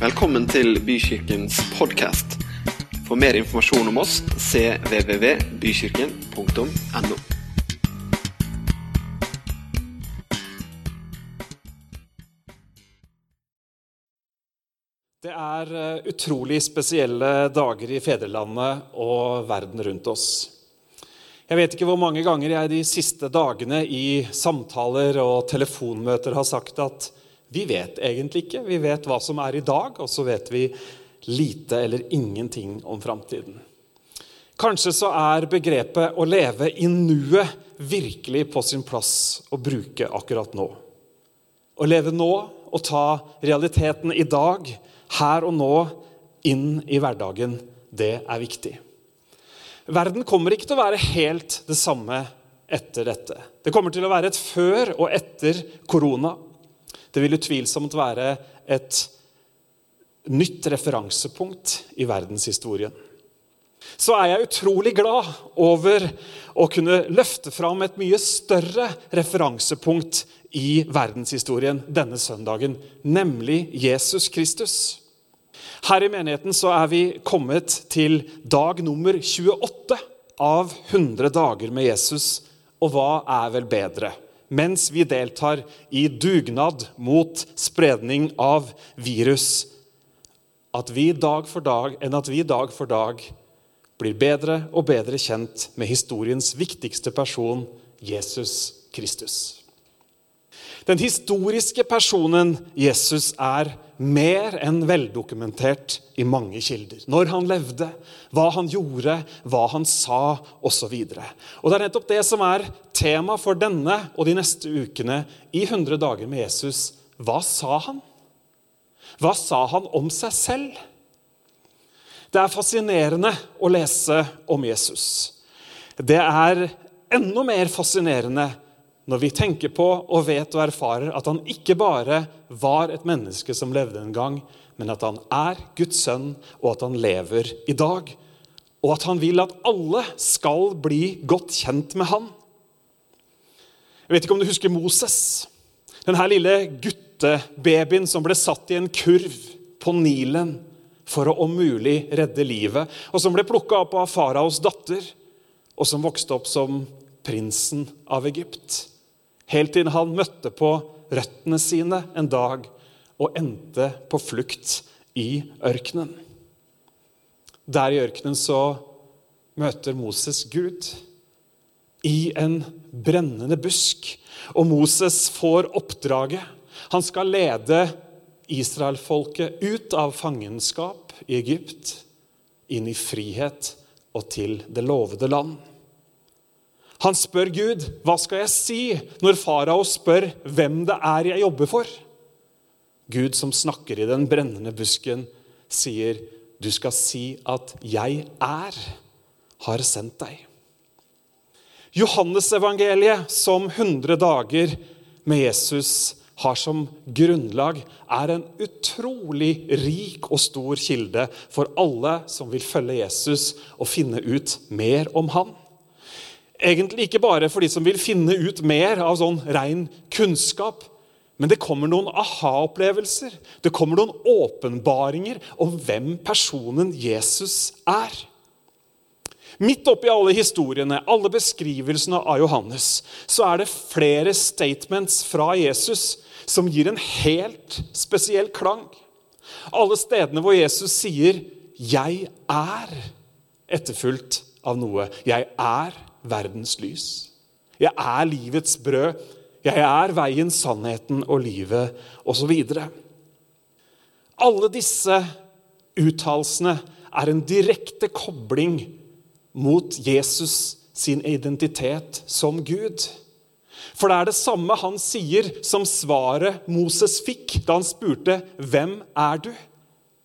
Velkommen til Bykirkens podkast. For mer informasjon om oss cvvvbykirken.no. Det er eh, utrolig spesielle dager i fedrelandet og verden rundt oss. Jeg vet ikke hvor mange ganger jeg de siste dagene i samtaler og telefonmøter har sagt at vi vet egentlig ikke. Vi vet hva som er i dag, og så vet vi lite eller ingenting om framtiden. Kanskje så er begrepet 'å leve i nuet' virkelig på sin plass å bruke akkurat nå. Å leve nå og ta realiteten i dag, her og nå, inn i hverdagen, det er viktig. Verden kommer ikke til å være helt det samme etter dette. Det kommer til å være et før og etter korona. Det vil utvilsomt være et nytt referansepunkt i verdenshistorien. Så er jeg utrolig glad over å kunne løfte fram et mye større referansepunkt i verdenshistorien denne søndagen, nemlig Jesus Kristus. Her i menigheten så er vi kommet til dag nummer 28 av 100 dager med Jesus. Og hva er vel bedre? Mens vi deltar i dugnad mot spredning av virus, at vi dag for dag, enn at vi dag for dag blir bedre og bedre kjent med historiens viktigste person, Jesus Kristus. Den historiske personen Jesus er mer enn veldokumentert i mange kilder. Når han levde, hva han gjorde, hva han sa osv. Det er nettopp det som er tema for denne og de neste ukene i 100 dager med Jesus. Hva sa han? Hva sa han om seg selv? Det er fascinerende å lese om Jesus. Det er enda mer fascinerende når vi tenker på og vet og erfarer at han ikke bare var et menneske som levde en gang, men at han er Guds sønn, og at han lever i dag. Og at han vil at alle skal bli godt kjent med han. Jeg vet ikke om du husker Moses. Denne lille guttebabyen som ble satt i en kurv på Nilen for å om mulig redde livet, og som ble plukka opp av faraos datter, og som vokste opp som prinsen av Egypt. Helt til han møtte på røttene sine en dag og endte på flukt i ørkenen. Der i ørkenen så møter Moses Gud i en brennende busk. Og Moses får oppdraget. Han skal lede israelfolket ut av fangenskap i Egypt, inn i frihet og til det lovede land. Han spør Gud, 'Hva skal jeg si?' når farao spør hvem det er jeg jobber for. Gud som snakker i den brennende busken, sier, 'Du skal si at jeg er, har sendt deg'. Johannesevangeliet, som 100 dager med Jesus har som grunnlag, er en utrolig rik og stor kilde for alle som vil følge Jesus og finne ut mer om han. Egentlig ikke bare for de som vil finne ut mer av sånn ren kunnskap. Men det kommer noen aha-opplevelser, det kommer noen åpenbaringer om hvem personen Jesus er. Midt oppi alle historiene, alle beskrivelsene av Johannes, så er det flere statements fra Jesus som gir en helt spesiell klang. Alle stedene hvor Jesus sier 'Jeg er', etterfulgt av noe. 'Jeg er' verdens lys. Jeg er livets brød. Jeg er veien, sannheten og livet, osv. Alle disse uttalelsene er en direkte kobling mot Jesus sin identitet som Gud. For det er det samme han sier som svaret Moses fikk da han spurte 'Hvem er du?'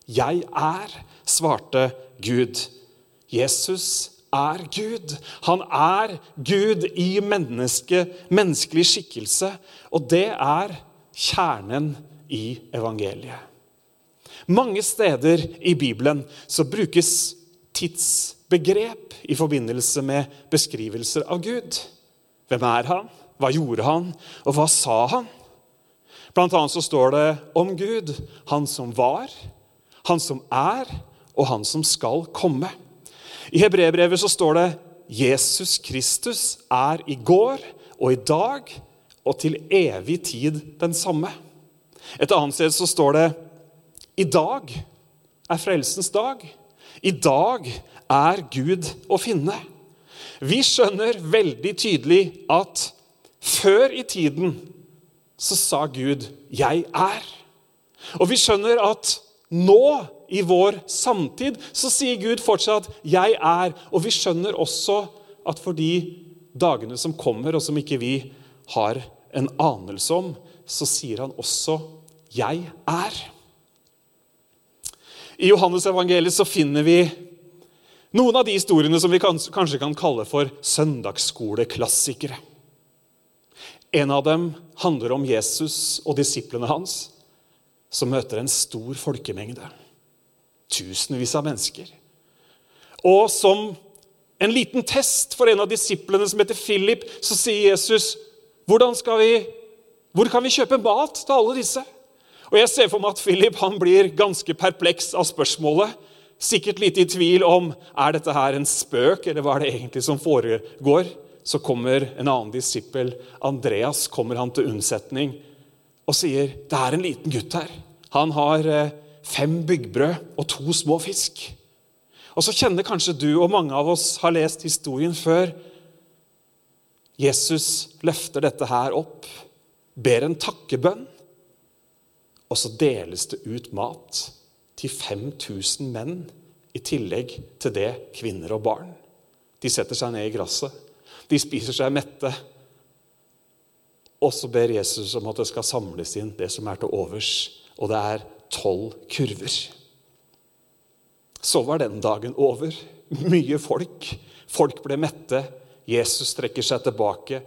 'Jeg er', svarte Gud. Jesus er Gud. Han er Gud i menneske, menneskelig skikkelse. Og det er kjernen i evangeliet. Mange steder i Bibelen så brukes tidsbegrep i forbindelse med beskrivelser av Gud. Hvem er han? Hva gjorde han? Og hva sa han? Blant annet så står det om Gud, han som var, Han som er, og han som skal komme. I hebreerbrevet så står det Jesus Kristus er i går og i dag og til evig tid den samme. Et annet sted så står det i dag er frelsens dag. I dag er Gud å finne. Vi skjønner veldig tydelig at før i tiden så sa Gud 'Jeg er'. Og vi skjønner at nå, i vår samtid, så sier Gud fortsatt 'Jeg er'. Og vi skjønner også at for de dagene som kommer, og som ikke vi har en anelse om, så sier han også 'Jeg er'. I Johannes evangeliet så finner vi noen av de historiene som vi kanskje kan kalle for søndagsskoleklassikere. En av dem handler om Jesus og disiplene hans, som møter en stor folkemengde. Tusenvis av mennesker. Og som en liten test for en av disiplene som heter Philip, så sier Jesus, vi, 'Hvor kan vi kjøpe mat til alle disse?' Og Jeg ser for meg at Philip han blir ganske perpleks av spørsmålet. Sikkert litt i tvil om er dette her en spøk, eller hva er det egentlig som foregår. Så kommer en annen disippel, Andreas, kommer han til unnsetning og sier det er en liten gutt her. Han har eh, fem byggbrød og to små fisk. Og så kjenner kanskje du og mange av oss har lest historien før. Jesus løfter dette her opp, ber en takkebønn. Og så deles det ut mat til 5000 menn, i tillegg til det kvinner og barn. De setter seg ned i gresset. De spiser seg mette. Og så ber Jesus om at det skal samles inn det som er til overs. Og det er tolv kurver. Så var den dagen over. Mye folk. Folk ble mette. Jesus trekker seg tilbake.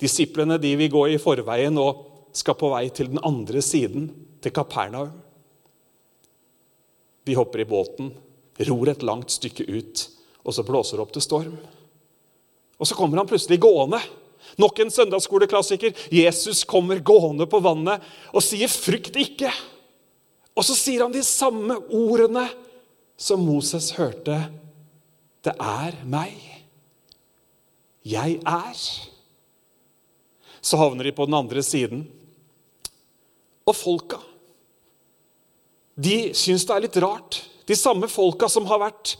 Disiplene de vil gå i forveien og skal på vei til den andre siden til Kapernaum. De hopper i båten, ror et langt stykke ut, og så blåser det opp til storm. Og så kommer han plutselig gående. Nok en søndagsskoleklassiker. Jesus kommer gående på vannet og sier 'frykt ikke'. Og så sier han de samme ordene som Moses hørte. 'Det er meg. Jeg er'. Så havner de på den andre siden. Og folka de syns det er litt rart. De samme folka som har vært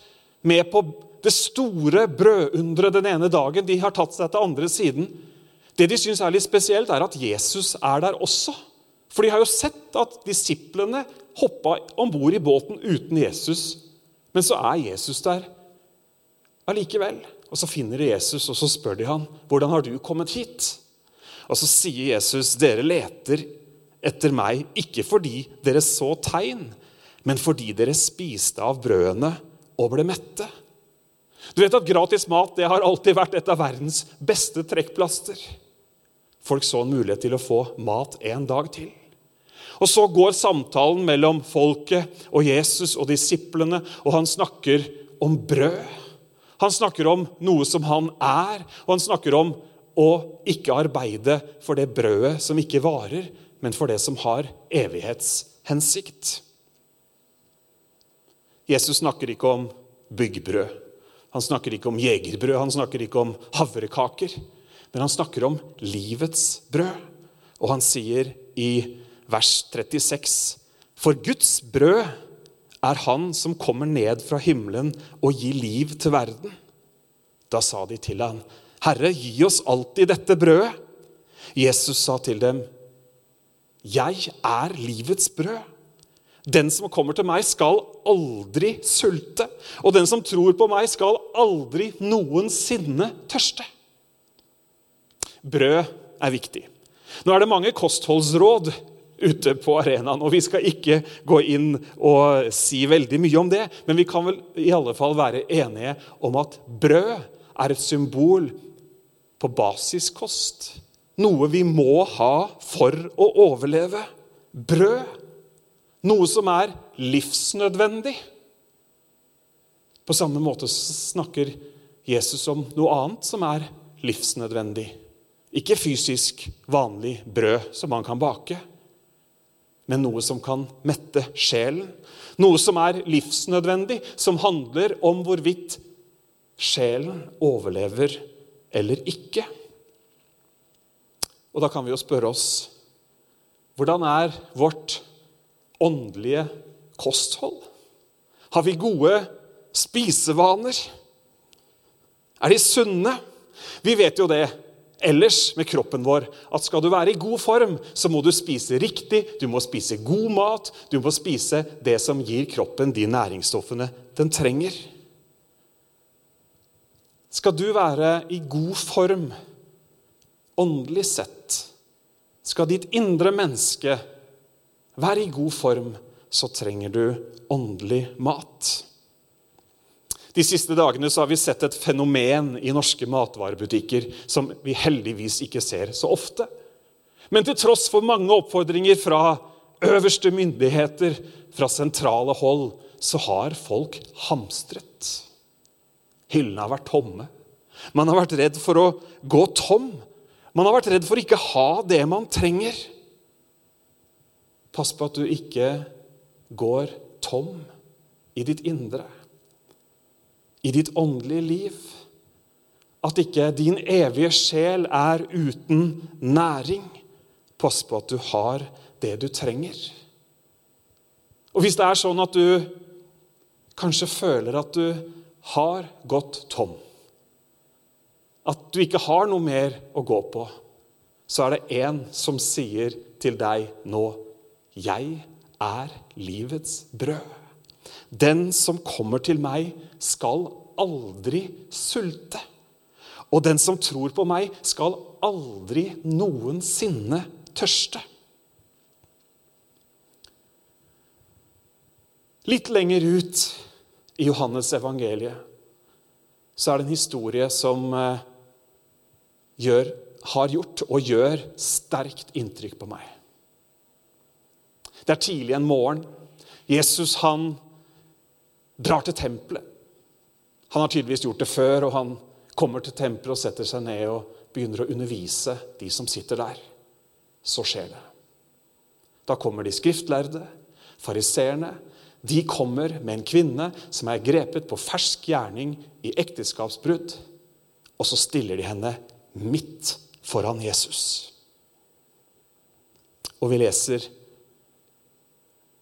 med på det store brødunderet den ene dagen, de har tatt seg til andre siden. Det de syns er litt spesielt, er at Jesus er der også. For de har jo sett at disiplene hoppa om bord i båten uten Jesus. Men så er Jesus der allikevel. Og så finner de Jesus, og så spør de han, 'Hvordan har du kommet hit?' Og så sier Jesus, 'Dere leter etter meg, ikke fordi dere så tegn, men fordi dere spiste av brødene og ble mette. Du vet at Gratis mat det har alltid vært et av verdens beste trekkplaster. Folk så en mulighet til å få mat en dag til. Og Så går samtalen mellom folket og Jesus og disiplene, og han snakker om brød. Han snakker om noe som han er, og han snakker om å ikke arbeide for det brødet som ikke varer, men for det som har evighetshensikt. Jesus snakker ikke om byggbrød. Han snakker ikke om jegerbrød, han snakker ikke om havrekaker. Men han snakker om livets brød. Og han sier i vers 36.: For Guds brød er Han som kommer ned fra himmelen og gir liv til verden. Da sa de til ham, Herre, gi oss alltid dette brødet. Jesus sa til dem, 'Jeg er livets brød'. Den som kommer til meg, skal aldri sulte. Og den som tror på meg, skal aldri noensinne tørste. Brød er viktig. Nå er det mange kostholdsråd ute på arenaen, og vi skal ikke gå inn og si veldig mye om det, men vi kan vel i alle fall være enige om at brød er et symbol på basiskost. Noe vi må ha for å overleve. Brød. Noe som er livsnødvendig. På samme måte snakker Jesus om noe annet som er livsnødvendig. Ikke fysisk vanlig brød som man kan bake. Men noe som kan mette sjelen. Noe som er livsnødvendig, som handler om hvorvidt sjelen overlever eller ikke. Og da kan vi jo spørre oss hvordan er vårt åndelige kosthold? Har vi gode spisevaner? Er de sunne? Vi vet jo det ellers med kroppen vår at skal du være i god form, så må du spise riktig, du må spise god mat, du må spise det som gir kroppen de næringsstoffene den trenger. Skal du være i god form åndelig sett, skal ditt indre menneske være i god form, så trenger du åndelig mat. De siste dagene har vi sett et fenomen i norske matvarebutikker som vi heldigvis ikke ser så ofte. Men til tross for mange oppfordringer fra øverste myndigheter, fra sentrale hold, så har folk hamstret. Hyllene har vært tomme. Man har vært redd for å gå tom. Man har vært redd for ikke ha det man trenger. Pass på at du ikke går tom i ditt indre i ditt åndelige liv. At ikke din evige sjel er uten næring. Pass på at du har det du trenger. Og hvis det er sånn at du kanskje føler at du har gått tom, at du ikke har noe mer å gå på, så er det én som sier til deg nå Jeg er livets brød. Den som kommer til meg, skal aldri sulte. Og den som tror på meg, skal aldri noensinne tørste. Litt lenger ut i Johannes evangeliet så er det en historie som eh, gjør, har gjort og gjør sterkt inntrykk på meg. Det er tidlig en morgen. Jesus han drar til tempelet. Han har tydeligvis gjort det før, og han kommer til tempelet og setter seg ned og begynner å undervise de som sitter der. Så skjer det. Da kommer de skriftlærde, fariseerne. De kommer med en kvinne som er grepet på fersk gjerning i ekteskapsbrudd. Og så stiller de henne midt foran Jesus. Og vi leser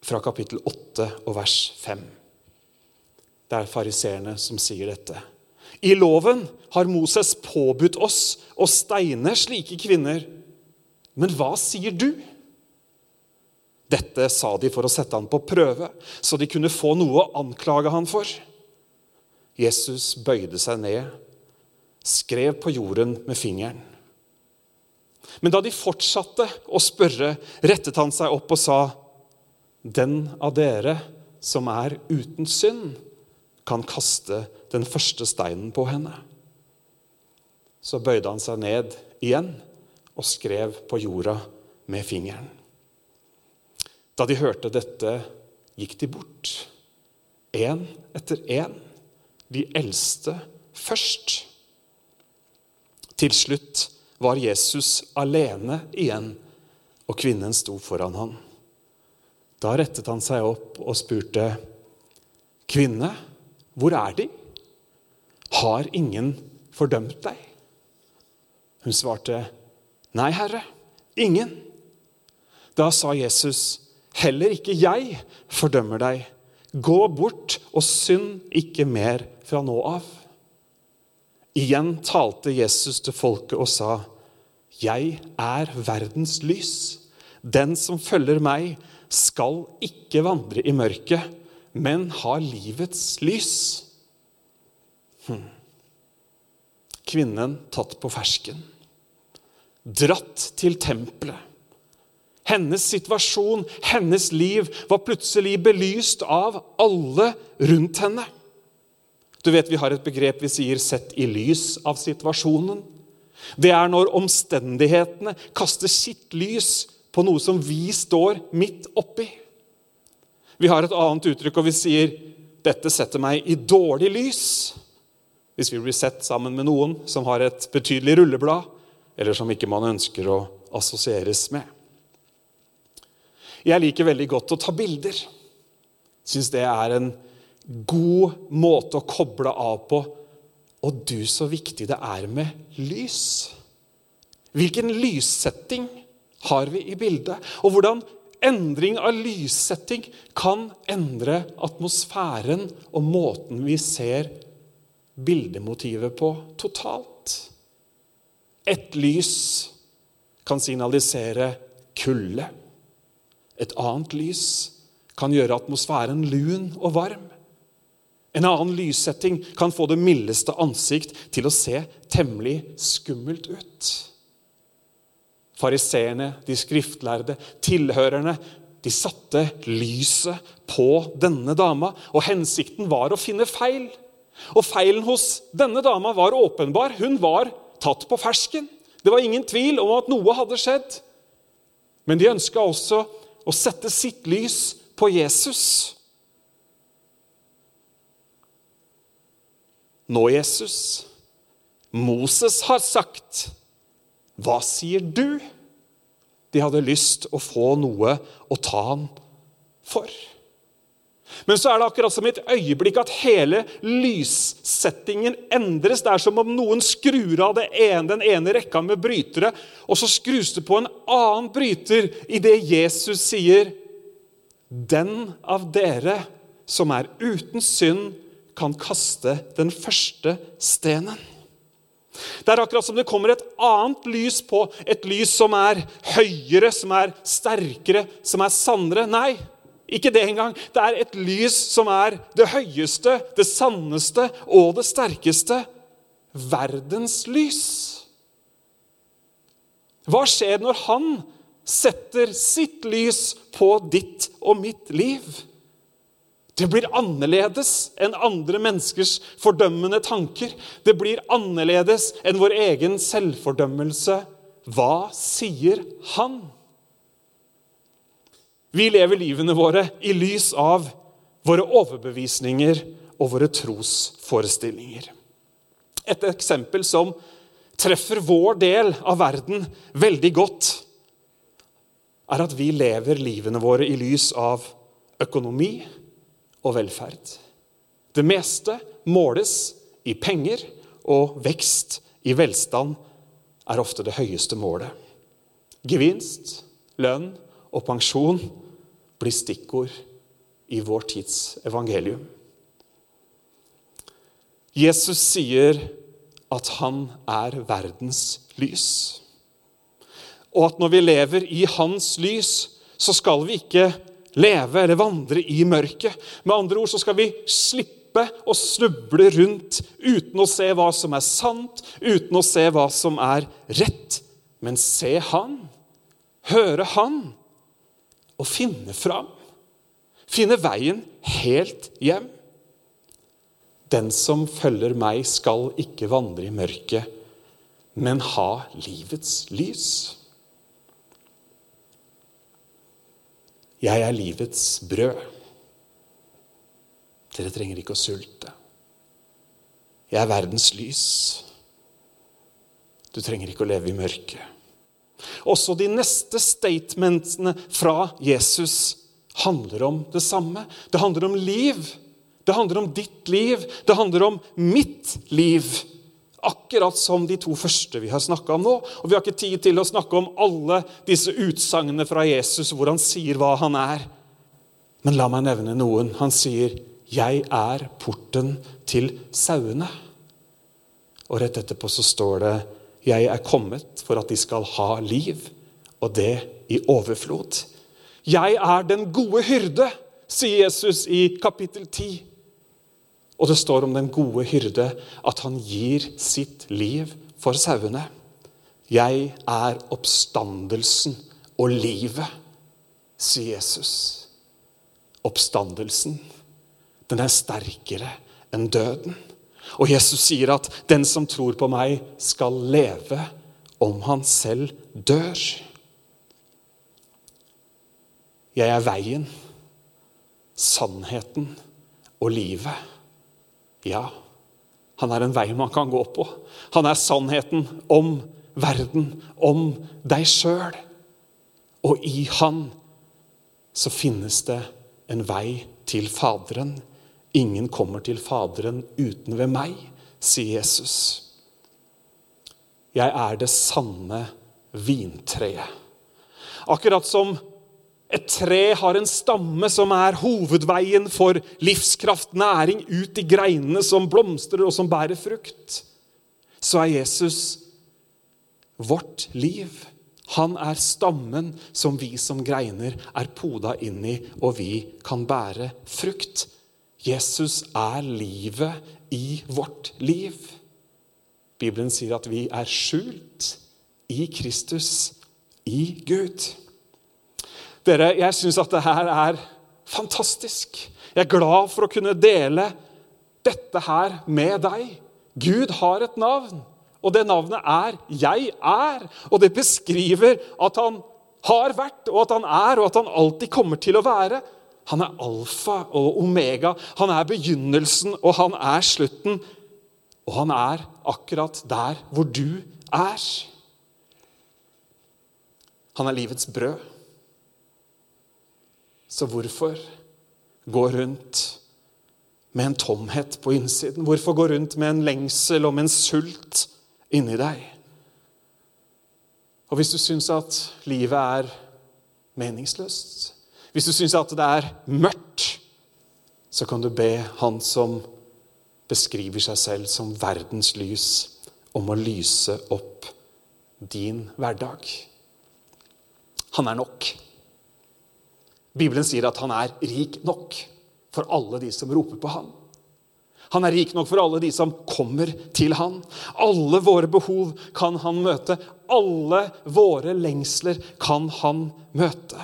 fra kapittel 8 og vers 5. Det er fariseerne som sier dette. I loven har Moses påbudt oss å steine slike kvinner. Men hva sier du? Dette sa de for å sette han på prøve, så de kunne få noe å anklage han for. Jesus bøyde seg ned, skrev på jorden med fingeren. Men da de fortsatte å spørre, rettet han seg opp og sa, 'Den av dere som er uten synd' kan kaste den første steinen på henne. Så bøyde han seg ned igjen og skrev på jorda med fingeren. Da de hørte dette, gikk de bort, én etter én, de eldste først. Til slutt var Jesus alene igjen, og kvinnen sto foran ham. Da rettet han seg opp og spurte, 'Kvinne', hvor er de? Har ingen fordømt deg? Hun svarte, Nei, Herre, ingen. Da sa Jesus, Heller ikke jeg fordømmer deg. Gå bort og synd ikke mer fra nå av. Igjen talte Jesus til folket og sa, Jeg er verdens lys. Den som følger meg, skal ikke vandre i mørket, men har livets lys. Hm. Kvinnen tatt på fersken. Dratt til tempelet. Hennes situasjon, hennes liv, var plutselig belyst av alle rundt henne. Du vet, Vi har et begrep vi sier 'sett i lys av situasjonen'. Det er når omstendighetene kaster sitt lys på noe som vi står midt oppi. Vi har et annet uttrykk, og vi sier 'dette setter meg i dårlig lys'. Hvis vi blir sett sammen med noen som har et betydelig rulleblad, eller som ikke man ønsker å assosieres med. Jeg liker veldig godt å ta bilder. Syns det er en god måte å koble av på. Og du, så viktig det er med lys. Hvilken lyssetting har vi i bildet? Og hvordan endring av lyssetting kan endre atmosfæren og måten vi ser bildemotivet på totalt. Et lys kan signalisere kulde. Et annet lys kan gjøre atmosfæren lun og varm. En annen lyssetting kan få det mildeste ansikt til å se temmelig skummelt ut. Fariseerne, de skriftlærde, tilhørerne, de satte lyset på denne dama, og hensikten var å finne feil. Og feilen hos denne dama var åpenbar. Hun var tatt på fersken. Det var ingen tvil om at noe hadde skjedd. Men de ønska også å sette sitt lys på Jesus. Nå, Jesus, Moses har sagt, hva sier du? De hadde lyst å få noe å ta han for. Men så er det akkurat som i et øyeblikk at hele lyssettingen endres. Det er som om noen skrur av ene, den ene rekka med brytere, og så skrus det på en annen bryter idet Jesus sier Den av dere som er uten synd, kan kaste den første stenen. Det er akkurat som det kommer et annet lys på, et lys som er høyere, som er sterkere, som er sannere. Nei, ikke det engang. Det er et lys som er det høyeste, det sanneste og det sterkeste. Verdens lys. Hva skjer når han setter sitt lys på ditt og mitt liv? Det blir annerledes enn andre menneskers fordømmende tanker. Det blir annerledes enn vår egen selvfordømmelse. Hva sier han? Vi lever livene våre i lys av våre overbevisninger og våre trosforestillinger. Et eksempel som treffer vår del av verden veldig godt, er at vi lever livene våre i lys av økonomi og velferd. Det meste måles i penger, og vekst i velstand er ofte det høyeste målet. Gevinst, lønn og pensjon blir stikkord i vår tids evangelium. Jesus sier at han er verdens lys. Og at når vi lever i hans lys, så skal vi ikke leve eller vandre i mørket. Med andre ord så skal vi slippe å snuble rundt uten å se hva som er sant, uten å se hva som er rett. Men se Han, høre Han og finne fram. Finne veien helt hjem. Den som følger meg, skal ikke vandre i mørket, men ha livets lys. Jeg er livets brød. Dere trenger ikke å sulte. Jeg er verdens lys. Du trenger ikke å leve i mørket. Også de neste statementene fra Jesus handler om det samme. Det handler om liv. Det handler om ditt liv. Det handler om mitt liv. Akkurat som de to første vi har snakka om nå. Og Vi har ikke tid til å snakke om alle disse utsagnene fra Jesus hvor han sier hva han er. Men la meg nevne noen. Han sier, 'Jeg er porten til sauene'. Og rett etterpå så står det 'Jeg er kommet for at de skal ha liv, og det i overflod'. Jeg er den gode hyrde, sier Jesus i kapittel 10. Og det står om den gode hyrde at han gir sitt liv for sauene. Jeg er oppstandelsen og livet, sier Jesus. Oppstandelsen, den er sterkere enn døden. Og Jesus sier at 'den som tror på meg, skal leve om han selv dør'. Jeg er veien, sannheten og livet. Ja, han er en vei man kan gå på. Han er sannheten om verden, om deg sjøl. Og i han så finnes det en vei til Faderen. Ingen kommer til Faderen uten ved meg, sier Jesus. Jeg er det sanne vintreet. Akkurat som et tre har en stamme som er hovedveien for livskraft, næring, ut i greinene som blomstrer og som bærer frukt, så er Jesus vårt liv. Han er stammen som vi som greiner er poda inn i, og vi kan bære frukt. Jesus er livet i vårt liv. Bibelen sier at vi er skjult i Kristus, i Gud. Dere, jeg syns at det her er fantastisk. Jeg er glad for å kunne dele dette her med deg. Gud har et navn. Og det navnet er 'Jeg er'. Og det beskriver at han har vært, og at han er, og at han alltid kommer til å være. Han er alfa og omega. Han er begynnelsen, og han er slutten. Og han er akkurat der hvor du er. Han er livets brød. Så hvorfor gå rundt med en tomhet på innsiden? Hvorfor gå rundt med en lengsel med en sult inni deg. Og hvis du syns at livet er meningsløst, hvis du syns at det er mørkt, så kan du be Han som beskriver seg selv som verdens lys, om å lyse opp din hverdag. Han er nok. Bibelen sier at han er rik nok for alle de som roper på ham. Han er rik nok for alle de som kommer til han. Alle våre behov kan han møte. Alle våre lengsler kan han møte.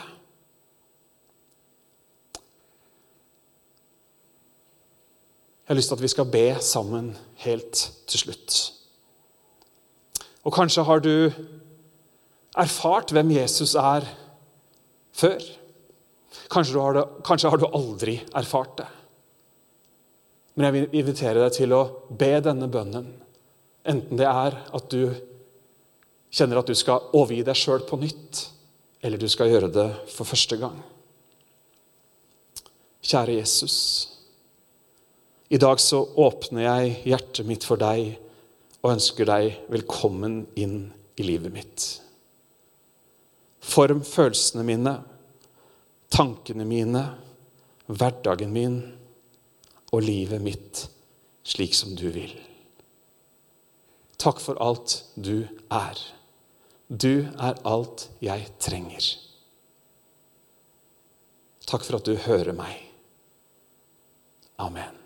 Jeg har lyst til at vi skal be sammen helt til slutt. Og kanskje har du erfart hvem Jesus er før. Kanskje, har, det, kanskje har du aldri erfart det. Men jeg vil invitere deg til å be denne bønnen. Enten det er at du kjenner at du skal overgi deg sjøl på nytt, eller du skal gjøre det for første gang. Kjære Jesus. I dag så åpner jeg hjertet mitt for deg og ønsker deg velkommen inn i livet mitt. Form følelsene mine, tankene mine, hverdagen min og livet mitt slik som du vil. Takk for alt du er. Du er alt jeg trenger. Takk for at du hører meg. Amen.